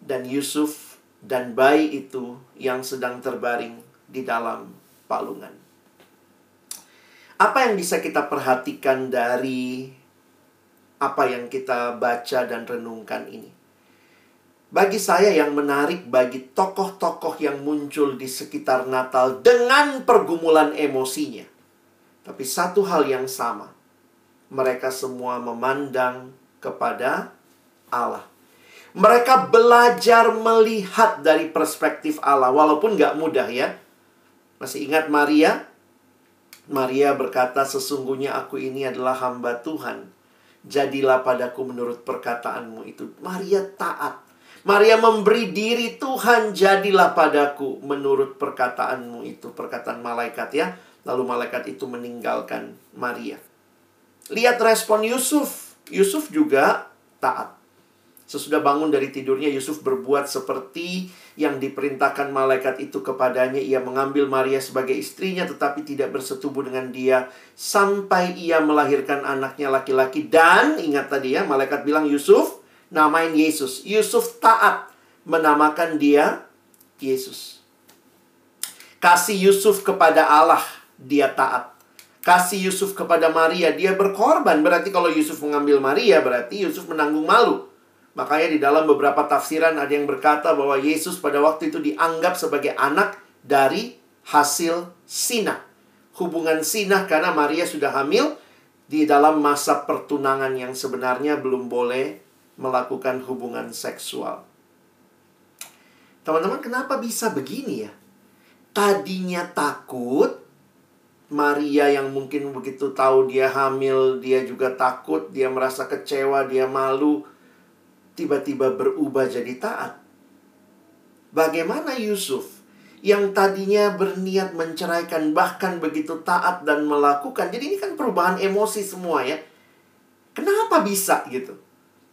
dan Yusuf dan bayi itu yang sedang terbaring di dalam palungan. Apa yang bisa kita perhatikan dari apa yang kita baca dan renungkan ini? Bagi saya yang menarik bagi tokoh-tokoh yang muncul di sekitar Natal dengan pergumulan emosinya tapi satu hal yang sama. Mereka semua memandang kepada Allah. Mereka belajar melihat dari perspektif Allah. Walaupun gak mudah ya. Masih ingat Maria? Maria berkata, sesungguhnya aku ini adalah hamba Tuhan. Jadilah padaku menurut perkataanmu itu. Maria taat. Maria memberi diri Tuhan, jadilah padaku menurut perkataanmu itu. Perkataan malaikat ya. Lalu malaikat itu meninggalkan Maria. Lihat respon Yusuf. Yusuf juga taat. Sesudah bangun dari tidurnya, Yusuf berbuat seperti yang diperintahkan malaikat itu kepadanya. Ia mengambil Maria sebagai istrinya, tetapi tidak bersetubuh dengan dia sampai ia melahirkan anaknya laki-laki. Dan ingat tadi ya, malaikat bilang Yusuf, namain Yesus. Yusuf taat menamakan dia Yesus. Kasih Yusuf kepada Allah dia taat. Kasih Yusuf kepada Maria, dia berkorban. Berarti kalau Yusuf mengambil Maria, berarti Yusuf menanggung malu. Makanya di dalam beberapa tafsiran ada yang berkata bahwa Yesus pada waktu itu dianggap sebagai anak dari hasil sinah. Hubungan sinah karena Maria sudah hamil di dalam masa pertunangan yang sebenarnya belum boleh melakukan hubungan seksual. Teman-teman, kenapa bisa begini ya? Tadinya takut, Maria yang mungkin begitu tahu dia hamil, dia juga takut, dia merasa kecewa, dia malu, tiba-tiba berubah jadi taat. Bagaimana Yusuf yang tadinya berniat menceraikan bahkan begitu taat dan melakukan. Jadi ini kan perubahan emosi semua ya. Kenapa bisa gitu?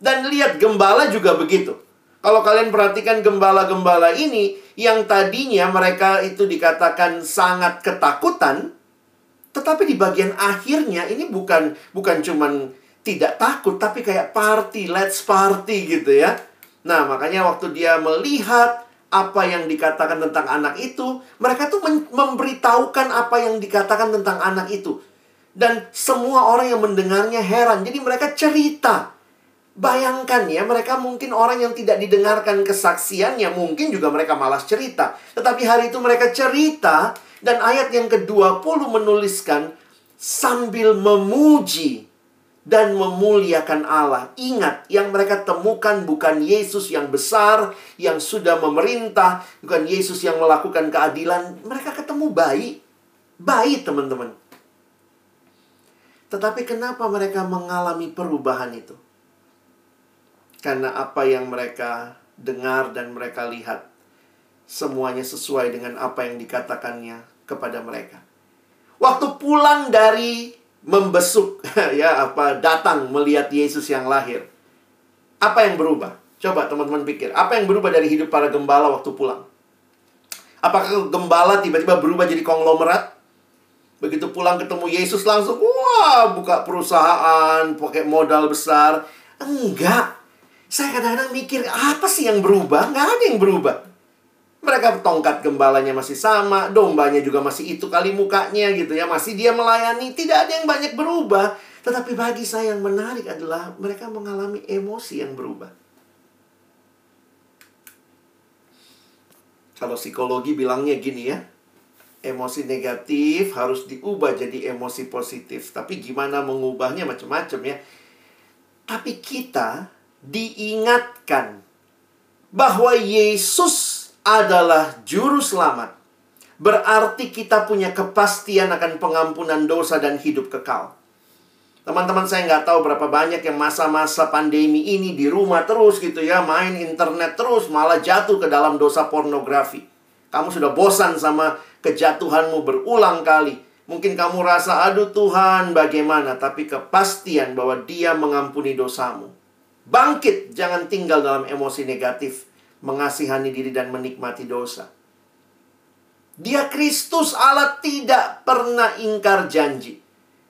Dan lihat gembala juga begitu. Kalau kalian perhatikan gembala-gembala ini yang tadinya mereka itu dikatakan sangat ketakutan, tetapi di bagian akhirnya ini bukan bukan cuman tidak takut tapi kayak party, let's party gitu ya. Nah, makanya waktu dia melihat apa yang dikatakan tentang anak itu, mereka tuh memberitahukan apa yang dikatakan tentang anak itu. Dan semua orang yang mendengarnya heran. Jadi mereka cerita. Bayangkan ya, mereka mungkin orang yang tidak didengarkan kesaksiannya, mungkin juga mereka malas cerita. Tetapi hari itu mereka cerita dan ayat yang ke-20 menuliskan sambil memuji dan memuliakan Allah. Ingat, yang mereka temukan bukan Yesus yang besar, yang sudah memerintah, bukan Yesus yang melakukan keadilan. Mereka ketemu bayi. Bayi, teman-teman. Tetapi kenapa mereka mengalami perubahan itu? Karena apa yang mereka dengar dan mereka lihat semuanya sesuai dengan apa yang dikatakannya kepada mereka. Waktu pulang dari membesuk (laughs) ya apa datang melihat Yesus yang lahir. Apa yang berubah? Coba teman-teman pikir, apa yang berubah dari hidup para gembala waktu pulang? Apakah gembala tiba-tiba berubah jadi konglomerat? Begitu pulang ketemu Yesus langsung, wah buka perusahaan, pakai modal besar. Enggak. Saya kadang-kadang mikir, apa sih yang berubah? Enggak ada yang berubah. Mereka tongkat gembalanya masih sama, dombanya juga masih itu kali mukanya gitu ya, masih dia melayani, tidak ada yang banyak berubah. Tetapi bagi saya yang menarik adalah mereka mengalami emosi yang berubah. Kalau psikologi bilangnya gini ya, emosi negatif harus diubah jadi emosi positif. Tapi gimana mengubahnya macam-macam ya. Tapi kita diingatkan bahwa Yesus adalah juru selamat. berarti kita punya kepastian akan pengampunan dosa dan hidup kekal. Teman-teman saya nggak tahu berapa banyak yang masa-masa pandemi ini di rumah terus gitu ya, main internet terus, malah jatuh ke dalam dosa pornografi. Kamu sudah bosan sama kejatuhanmu berulang kali. Mungkin kamu rasa, aduh Tuhan bagaimana, tapi kepastian bahwa dia mengampuni dosamu. Bangkit, jangan tinggal dalam emosi negatif, mengasihani diri dan menikmati dosa. Dia Kristus Allah tidak pernah ingkar janji.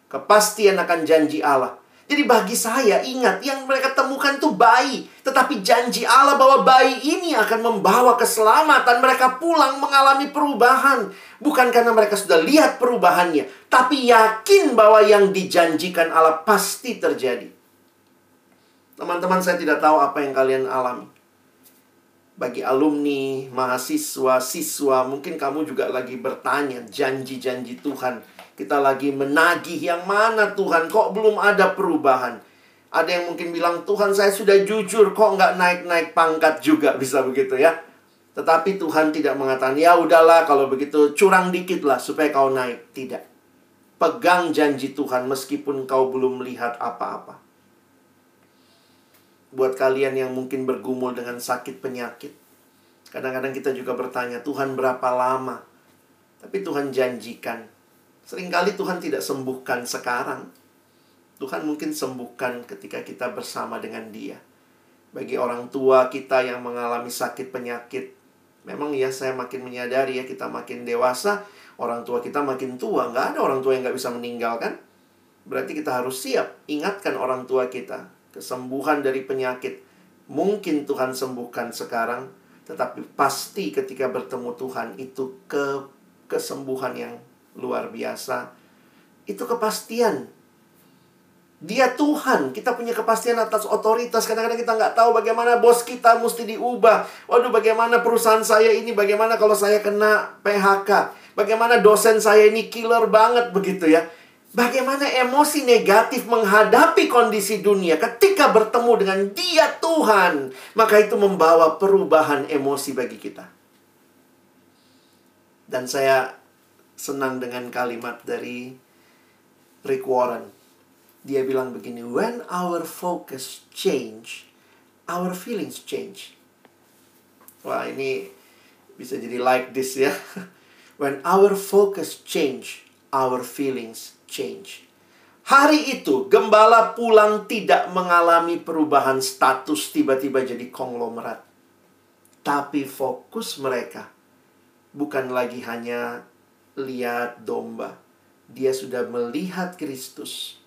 Kepastian akan janji Allah. Jadi bagi saya, ingat, yang mereka temukan itu bayi. Tetapi janji Allah bahwa bayi ini akan membawa keselamatan. Mereka pulang mengalami perubahan. Bukan karena mereka sudah lihat perubahannya. Tapi yakin bahwa yang dijanjikan Allah pasti terjadi. Teman-teman, saya tidak tahu apa yang kalian alami. Bagi alumni, mahasiswa, siswa, mungkin kamu juga lagi bertanya janji-janji Tuhan kita lagi menagih yang mana Tuhan, kok belum ada perubahan? Ada yang mungkin bilang, Tuhan saya sudah jujur, kok nggak naik-naik pangkat juga, (laughs) bisa begitu ya. Tetapi Tuhan tidak mengatakan, ya udahlah kalau begitu curang dikit lah supaya kau naik. Tidak. Pegang janji Tuhan meskipun kau belum melihat apa-apa. Buat kalian yang mungkin bergumul dengan sakit penyakit. Kadang-kadang kita juga bertanya, Tuhan berapa lama? Tapi Tuhan janjikan, Seringkali Tuhan tidak sembuhkan sekarang. Tuhan mungkin sembuhkan ketika kita bersama dengan Dia. Bagi orang tua kita yang mengalami sakit penyakit, memang ya saya makin menyadari ya kita makin dewasa, orang tua kita makin tua. Nggak ada orang tua yang nggak bisa meninggalkan. Berarti kita harus siap ingatkan orang tua kita. Kesembuhan dari penyakit mungkin Tuhan sembuhkan sekarang, tetapi pasti ketika bertemu Tuhan itu ke kesembuhan yang luar biasa. Itu kepastian. Dia Tuhan, kita punya kepastian atas otoritas. Kadang-kadang kita nggak tahu bagaimana bos kita mesti diubah. Waduh, bagaimana perusahaan saya ini, bagaimana kalau saya kena PHK. Bagaimana dosen saya ini killer banget begitu ya. Bagaimana emosi negatif menghadapi kondisi dunia ketika bertemu dengan dia Tuhan. Maka itu membawa perubahan emosi bagi kita. Dan saya senang dengan kalimat dari Rick Warren. Dia bilang begini, when our focus change, our feelings change. Wah, ini bisa jadi like this ya. (laughs) When our focus change, our feelings change. Hari itu, gembala pulang tidak mengalami perubahan status tiba-tiba jadi konglomerat. Tapi fokus mereka bukan lagi hanya lihat domba. Dia sudah melihat Kristus,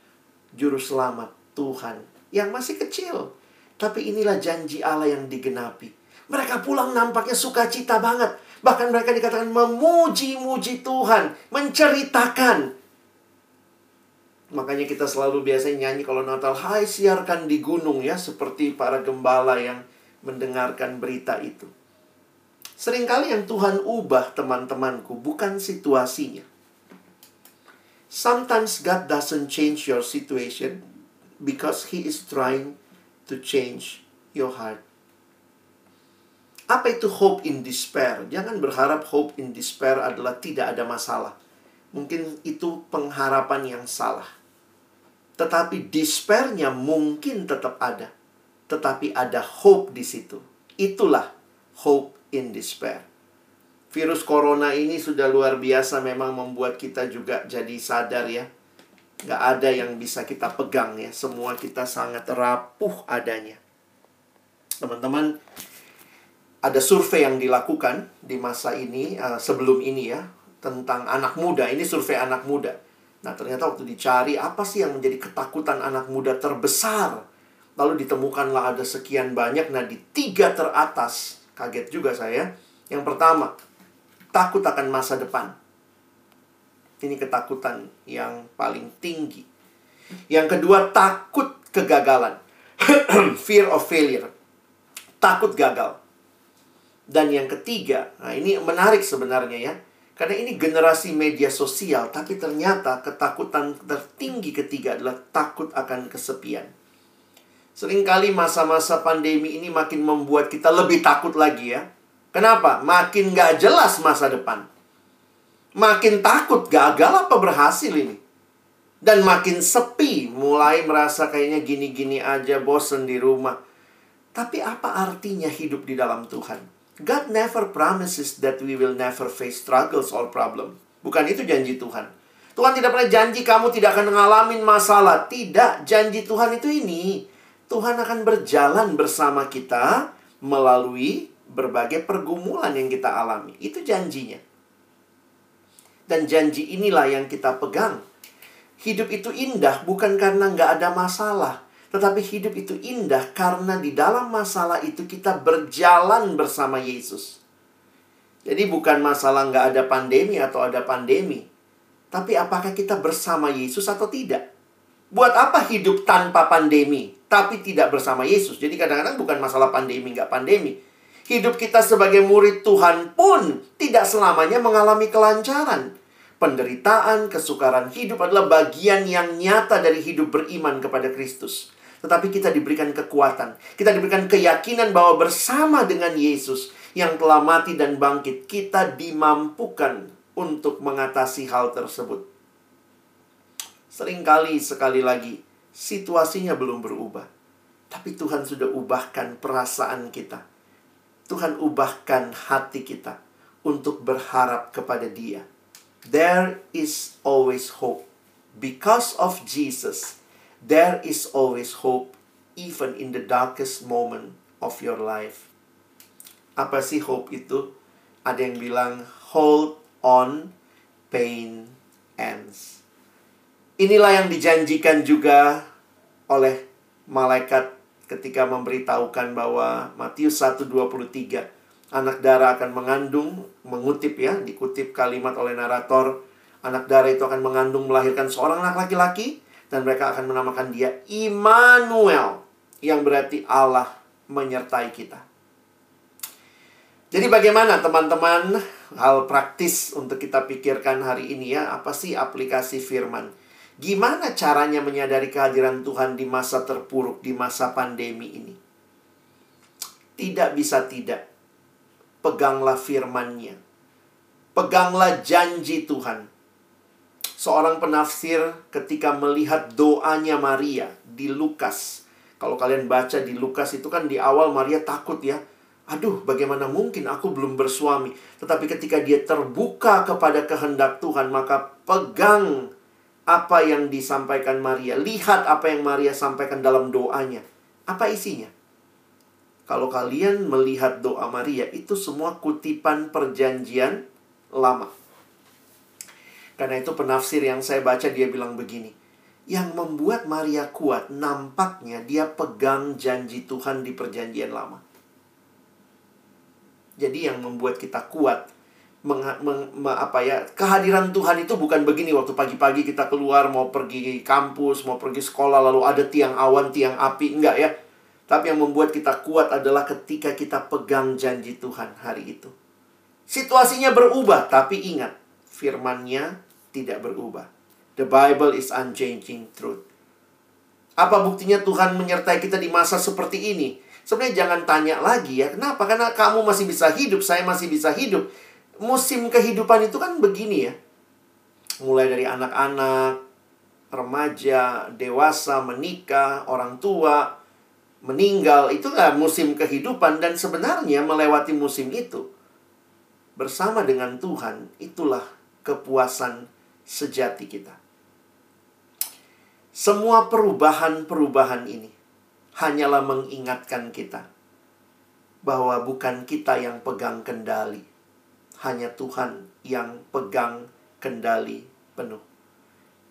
juru selamat Tuhan yang masih kecil. Tapi inilah janji Allah yang digenapi. Mereka pulang nampaknya sukacita banget. Bahkan mereka dikatakan memuji-muji Tuhan, menceritakan. Makanya kita selalu biasanya nyanyi kalau Natal, hai siarkan di gunung ya, seperti para gembala yang mendengarkan berita itu. Seringkali yang Tuhan ubah teman-temanku bukan situasinya. Sometimes God doesn't change your situation because He is trying to change your heart. Apa itu hope in despair? Jangan berharap hope in despair adalah tidak ada masalah. Mungkin itu pengharapan yang salah. Tetapi despairnya mungkin tetap ada. Tetapi ada hope di situ. Itulah hope in despair. Virus corona ini sudah luar biasa memang membuat kita juga jadi sadar ya. Gak ada yang bisa kita pegang ya. Semua kita sangat rapuh adanya. Teman-teman, ada survei yang dilakukan di masa ini, uh, sebelum ini ya. Tentang anak muda. Ini survei anak muda. Nah ternyata waktu dicari apa sih yang menjadi ketakutan anak muda terbesar. Lalu ditemukanlah ada sekian banyak. Nah di tiga teratas Kaget juga saya. Yang pertama, takut akan masa depan. Ini ketakutan yang paling tinggi. Yang kedua, takut kegagalan. (clears throat) Fear of failure. Takut gagal. Dan yang ketiga, nah ini menarik sebenarnya ya. Karena ini generasi media sosial, tapi ternyata ketakutan tertinggi ketiga adalah takut akan kesepian. Seringkali masa-masa pandemi ini makin membuat kita lebih takut lagi ya. Kenapa? Makin gak jelas masa depan. Makin takut gagal apa berhasil ini. Dan makin sepi, mulai merasa kayaknya gini-gini aja, bosen di rumah. Tapi apa artinya hidup di dalam Tuhan? God never promises that we will never face struggles or problem. Bukan itu janji Tuhan. Tuhan tidak pernah janji kamu tidak akan mengalami masalah. Tidak, janji Tuhan itu ini. Tuhan akan berjalan bersama kita melalui berbagai pergumulan yang kita alami. Itu janjinya. Dan janji inilah yang kita pegang Hidup itu indah bukan karena nggak ada masalah. Tetapi hidup itu indah karena di dalam masalah itu kita berjalan bersama Yesus. Jadi bukan masalah nggak ada pandemi atau ada pandemi. Tapi apakah kita bersama Yesus atau tidak? Buat apa hidup tanpa pandemi, tapi tidak bersama Yesus? Jadi kadang-kadang bukan masalah pandemi nggak pandemi. Hidup kita sebagai murid Tuhan pun tidak selamanya mengalami kelancaran penderitaan, kesukaran hidup adalah bagian yang nyata dari hidup beriman kepada Kristus. Tetapi kita diberikan kekuatan, kita diberikan keyakinan bahwa bersama dengan Yesus yang telah mati dan bangkit, kita dimampukan untuk mengatasi hal tersebut. Seringkali sekali lagi situasinya belum berubah, tapi Tuhan sudah ubahkan perasaan kita. Tuhan ubahkan hati kita untuk berharap kepada Dia there is always hope. Because of Jesus, there is always hope even in the darkest moment of your life. Apa sih hope itu? Ada yang bilang hold on, pain ends. Inilah yang dijanjikan juga oleh malaikat ketika memberitahukan bahwa Matius 1:23 anak darah akan mengandung, mengutip ya, dikutip kalimat oleh narator, anak darah itu akan mengandung melahirkan seorang anak laki-laki dan mereka akan menamakan dia Immanuel yang berarti Allah menyertai kita. Jadi bagaimana teman-teman hal praktis untuk kita pikirkan hari ini ya, apa sih aplikasi firman? Gimana caranya menyadari kehadiran Tuhan di masa terpuruk, di masa pandemi ini? Tidak bisa tidak peganglah firman-Nya. Peganglah janji Tuhan. Seorang penafsir ketika melihat doanya Maria di Lukas. Kalau kalian baca di Lukas itu kan di awal Maria takut ya. Aduh, bagaimana mungkin aku belum bersuami? Tetapi ketika dia terbuka kepada kehendak Tuhan, maka pegang apa yang disampaikan Maria. Lihat apa yang Maria sampaikan dalam doanya. Apa isinya? Kalau kalian melihat doa Maria, itu semua kutipan perjanjian lama. Karena itu penafsir yang saya baca dia bilang begini. Yang membuat Maria kuat nampaknya dia pegang janji Tuhan di perjanjian lama. Jadi yang membuat kita kuat meng, meng, apa ya kehadiran Tuhan itu bukan begini waktu pagi-pagi kita keluar mau pergi kampus mau pergi sekolah lalu ada tiang awan tiang api enggak ya tapi yang membuat kita kuat adalah ketika kita pegang janji Tuhan hari itu. Situasinya berubah, tapi ingat, firmannya tidak berubah. The Bible is unchanging truth. Apa buktinya Tuhan menyertai kita di masa seperti ini? Sebenarnya jangan tanya lagi ya, kenapa? Karena kamu masih bisa hidup, saya masih bisa hidup. Musim kehidupan itu kan begini ya. Mulai dari anak-anak, remaja, dewasa, menikah, orang tua, meninggal itu itulah musim kehidupan dan sebenarnya melewati musim itu bersama dengan Tuhan itulah kepuasan sejati kita. Semua perubahan-perubahan ini hanyalah mengingatkan kita bahwa bukan kita yang pegang kendali, hanya Tuhan yang pegang kendali penuh.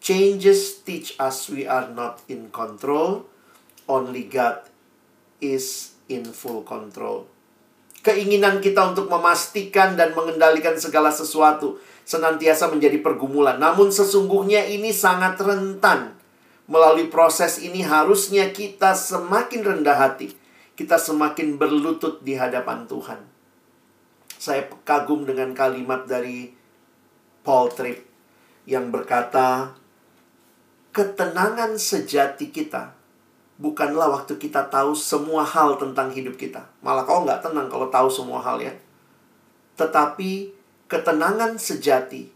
Changes teach us we are not in control, only God is in full control. Keinginan kita untuk memastikan dan mengendalikan segala sesuatu senantiasa menjadi pergumulan. Namun sesungguhnya ini sangat rentan. Melalui proses ini harusnya kita semakin rendah hati. Kita semakin berlutut di hadapan Tuhan. Saya kagum dengan kalimat dari Paul Tripp yang berkata, ketenangan sejati kita bukanlah waktu kita tahu semua hal tentang hidup kita. Malah kau nggak tenang kalau tahu semua hal ya. Tetapi ketenangan sejati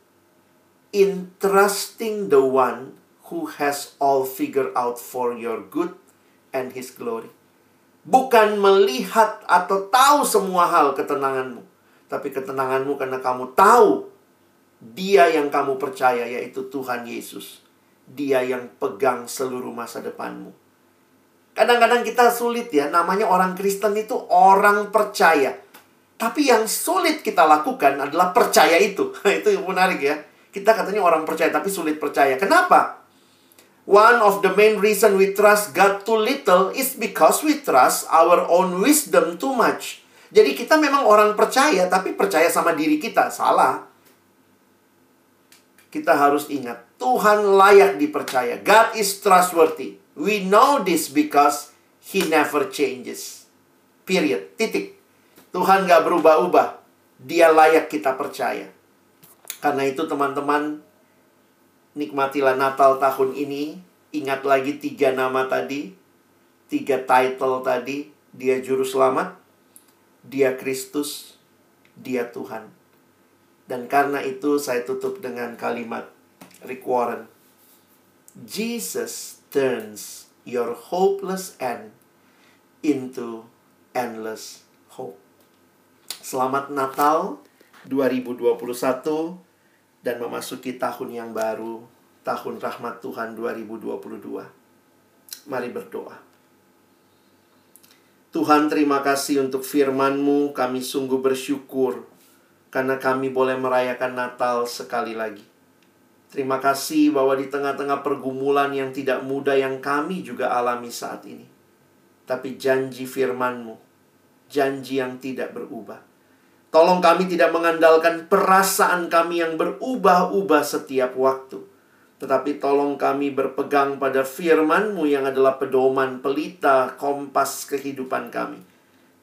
in trusting the one who has all figured out for your good and his glory. Bukan melihat atau tahu semua hal ketenanganmu, tapi ketenanganmu karena kamu tahu dia yang kamu percaya yaitu Tuhan Yesus. Dia yang pegang seluruh masa depanmu. Kadang-kadang kita sulit ya, namanya orang Kristen itu orang percaya. Tapi yang sulit kita lakukan adalah percaya itu. (laughs) itu yang menarik ya. Kita katanya orang percaya tapi sulit percaya. Kenapa? One of the main reason we trust God too little is because we trust our own wisdom too much. Jadi kita memang orang percaya tapi percaya sama diri kita. Salah. Kita harus ingat, Tuhan layak dipercaya. God is trustworthy. We know this because He never changes. Period. Titik. Tuhan gak berubah-ubah. Dia layak kita percaya. Karena itu teman-teman, Nikmatilah Natal tahun ini. Ingat lagi tiga nama tadi. Tiga title tadi. Dia Juru Selamat. Dia Kristus. Dia Tuhan. Dan karena itu saya tutup dengan kalimat Rick Warren. Jesus turns your hopeless end into endless hope. Selamat Natal 2021 dan memasuki tahun yang baru, tahun rahmat Tuhan 2022. Mari berdoa. Tuhan terima kasih untuk firman-Mu, kami sungguh bersyukur karena kami boleh merayakan Natal sekali lagi. Terima kasih bahwa di tengah-tengah pergumulan yang tidak mudah yang kami juga alami saat ini. Tapi janji firman-Mu, janji yang tidak berubah Tolong kami tidak mengandalkan perasaan kami yang berubah-ubah setiap waktu. Tetapi tolong kami berpegang pada firman-Mu yang adalah pedoman, pelita, kompas kehidupan kami.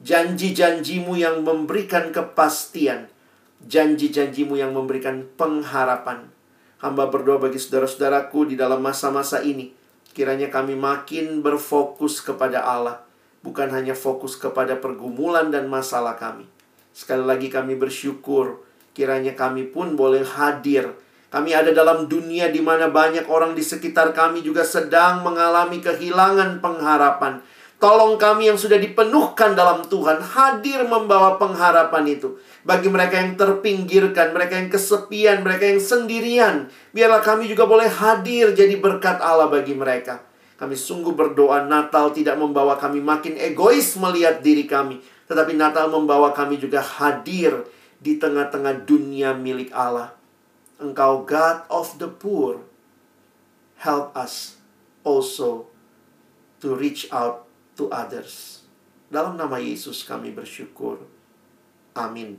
Janji-janjimu yang memberikan kepastian. Janji-janjimu yang memberikan pengharapan. Hamba berdoa bagi saudara-saudaraku di dalam masa-masa ini. Kiranya kami makin berfokus kepada Allah. Bukan hanya fokus kepada pergumulan dan masalah kami Sekali lagi kami bersyukur kiranya kami pun boleh hadir. Kami ada dalam dunia di mana banyak orang di sekitar kami juga sedang mengalami kehilangan pengharapan. Tolong kami yang sudah dipenuhkan dalam Tuhan hadir membawa pengharapan itu. Bagi mereka yang terpinggirkan, mereka yang kesepian, mereka yang sendirian. Biarlah kami juga boleh hadir jadi berkat Allah bagi mereka. Kami sungguh berdoa Natal tidak membawa kami makin egois melihat diri kami. Tetapi Natal membawa kami juga hadir di tengah-tengah dunia milik Allah. Engkau God of the poor. Help us also to reach out to others. Dalam nama Yesus kami bersyukur. Amin.